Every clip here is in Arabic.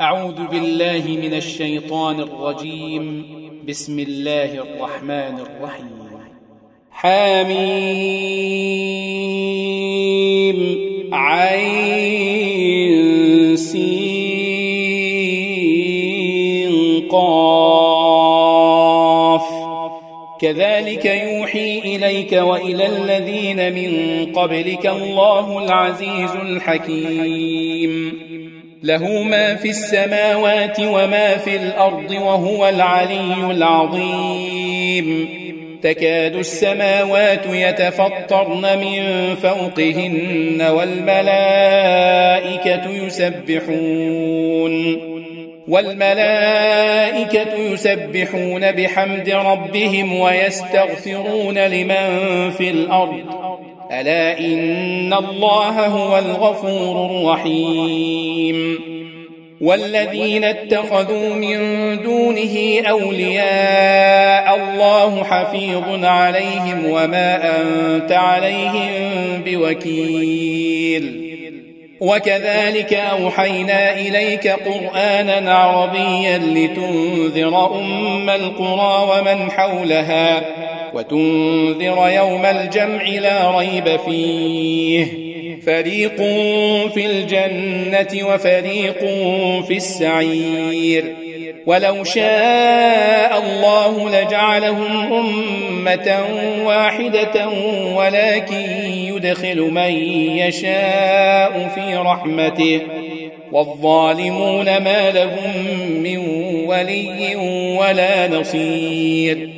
أعوذ بالله من الشيطان الرجيم. بسم الله الرحمن الرحيم. حميم عين قاف. كذلك يوحي إليك وإلى الذين من قبلك الله العزيز الحكيم. له ما في السماوات وما في الأرض وهو العلي العظيم. تكاد السماوات يتفطرن من فوقهن والملائكة يسبحون. والملائكة يسبحون بحمد ربهم ويستغفرون لمن في الأرض. ألا إن الله هو الغفور الرحيم. والذين اتخذوا من دونه أولياء الله حفيظ عليهم وما أنت عليهم بوكيل. وكذلك أوحينا إليك قرآنا عربيا لتنذر أم القرى ومن حولها وتنذر يوم الجمع لا ريب فيه. فريق في الجنة وفريق في السعير. ولو شاء الله لجعلهم أمة واحدة ولكن يدخل من يشاء في رحمته. والظالمون ما لهم من ولي ولا نصير.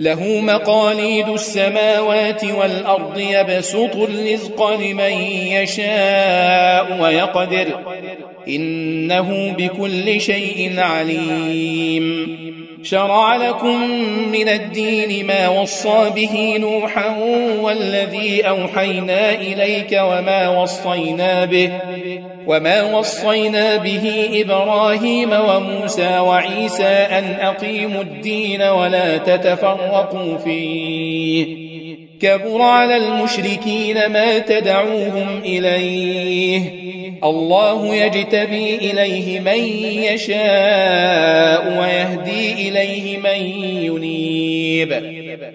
له مقاليد السماوات والأرض يبسط الرزق لمن يشاء ويقدر. إنه بكل شيء عليم. شرع لكم من الدين ما وصى به نوحا والذي أوحينا إليك وما وصينا به. وما وصينا به إبراهيم وموسى وعيسى أن أقيموا الدين ولا تتفرقوا فيه كبر على المشركين ما تدعوهم إليه الله يجتبي إليه من يشاء ويهدي إليه من ينيب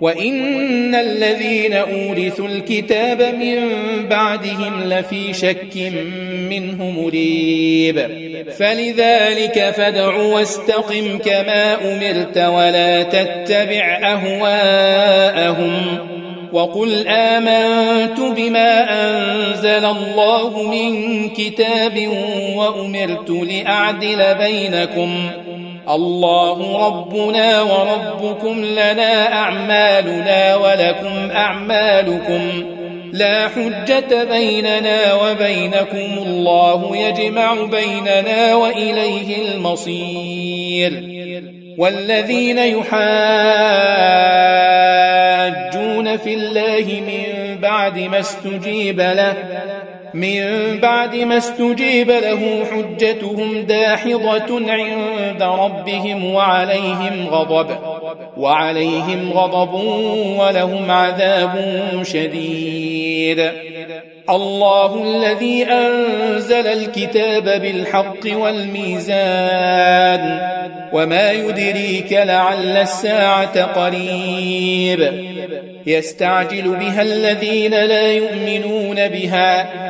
وإن الذين أورثوا الكتاب من بعدهم لفي شك منه مريب. فلذلك فادع واستقم كما أمرت ولا تتبع أهواءهم. وقل آمنت بما أنزل الله من كتاب وأمرت لأعدل بينكم. الله ربنا وربكم لنا أعمالنا ولكم أعمالكم. لا حجة بيننا وبينكم. الله يجمع بيننا وإليه المصير. والذين يحاجون في الله من بعد ما استجيب له من بعد ما استجيب له حجتهم داحضة عند ربهم وعليهم غضب وعليهم غضب ولهم عذاب شديد. الله الذي أنزل الكتاب بالحق والميزان وما يدريك لعل الساعة قريب. يستعجل بها الذين لا يؤمنون بها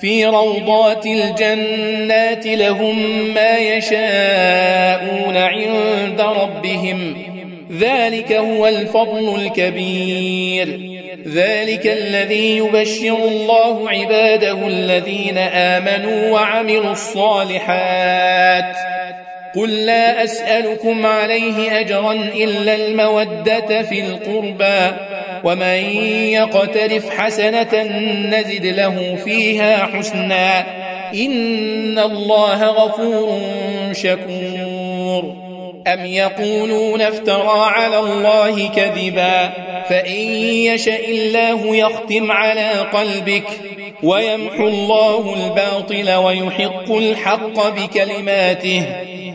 في روضات الجنات لهم ما يشاءون عند ربهم. ذلك هو الفضل الكبير. ذلك الذي يبشر الله عباده الذين آمنوا وعملوا الصالحات. قل لا أسألكم عليه أجرا إلا المودة في القربى. ومن يقترف حسنة نزد له فيها حسنا. إن الله غفور شكور. أم يقولون افترى على الله كذبا. فإن يشاء الله يختم على قلبك. ويمحو الله الباطل ويحق الحق بكلماته.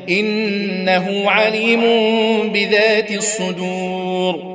إنه عليم بذات الصدور.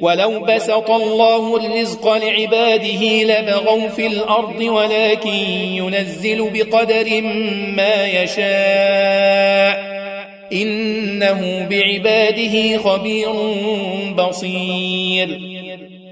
ولو بسط الله الرزق لعباده لبغوا في الأرض ولكن ينزل بقدر ما يشاء. إنه بعباده خبير بصير.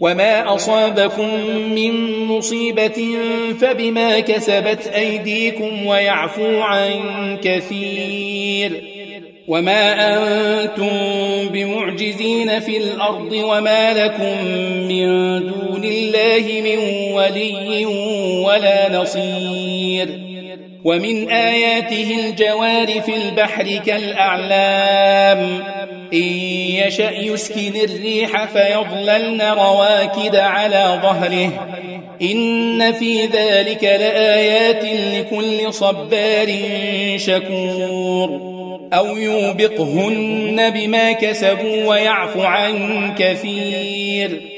وما أصابكم من مصيبة فبما كسبت أيديكم ويعفو عن كثير وما أنتم بمعجزين في الأرض وما لكم من دون الله من ولي ولا نصير ومن آياته الجوار في البحر كالأعلام إن يشأ يسكن الريح فيظللن رواكد على ظهره. إن في ذلك لآيات لكل صبار شكور. أو يوبقهن بما كسبوا ويعفو عن كثير.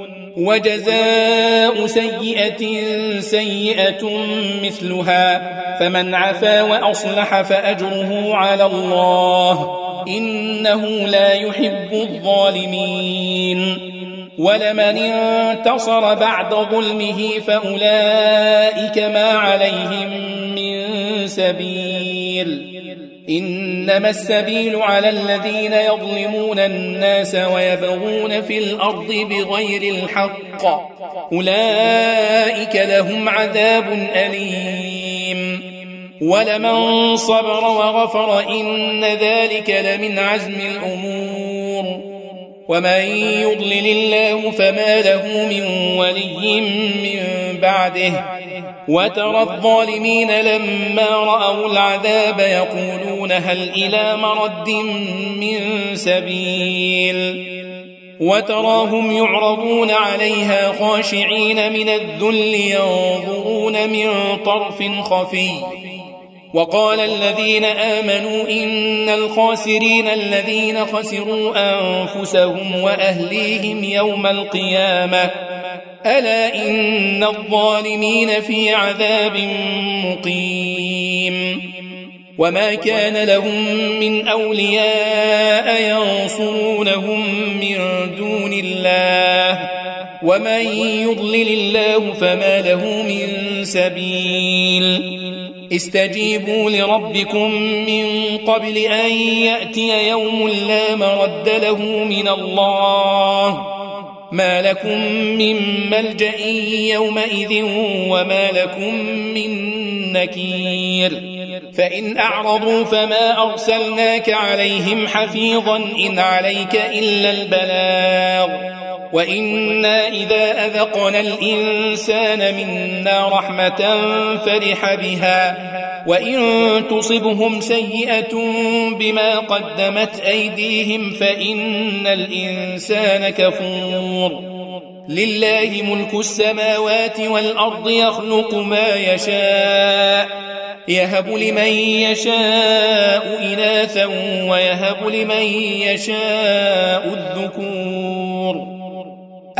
وجزاء سيئة سيئة مثلها فمن عفا وأصلح فأجره على الله إنه لا يحب الظالمين. ولمن انتصر بعد ظلمه فأولئك ما عليهم من سبيل. إنما السبيل على الذين يظلمون الناس ويبغون في الأرض بغير الحق. أولئك لهم عذاب أليم. ولمن صبر وغفر إن ذلك لمن عزم الأمور. ومن يضلل الله فما له من ولي من بعده. وترى الظالمين لما رأوا العذاب يقولون هل إلى مرد من سبيل؟ وتراهم يعرضون عليها خاشعين من الذل ينظرون من طرف خفي. وقال الذين آمنوا إن الخاسرين الذين خسروا أنفسهم وأهليهم يوم القيامة ألا إن الظالمين في عذاب مقيم وما كان لهم من أولياء ينصرونهم من دون الله ومن يضلل الله فما له من سبيل استجيبوا لربكم من قبل أن يأتي يوم لا مرد له من الله. ما لكم من ملجأ يومئذ وما لكم من نكير. فإن أعرضوا فما أرسلناك عليهم حفيظا إن عليك إلا البلاغ. وإنا إذا أذقنا الإنسان منا رحمة فرح بها وإن تصبهم سيئة بما قدمت أيديهم فإن الإنسان كفور. لله ملك السماوات والأرض يخلق ما يشاء يهب لمن يشاء إناثا ويهب لمن يشاء الذكور.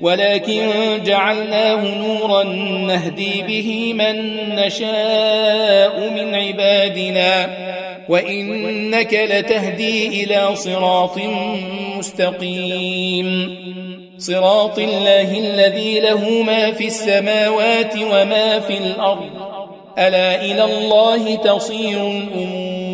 ولكن جعلناه نورا نهدي به من نشاء من عبادنا. وإنك لتهدي إلى صراط مستقيم. صراط الله الذي له ما في السماوات وما في الأرض. ألا إلى الله تصير الأمور.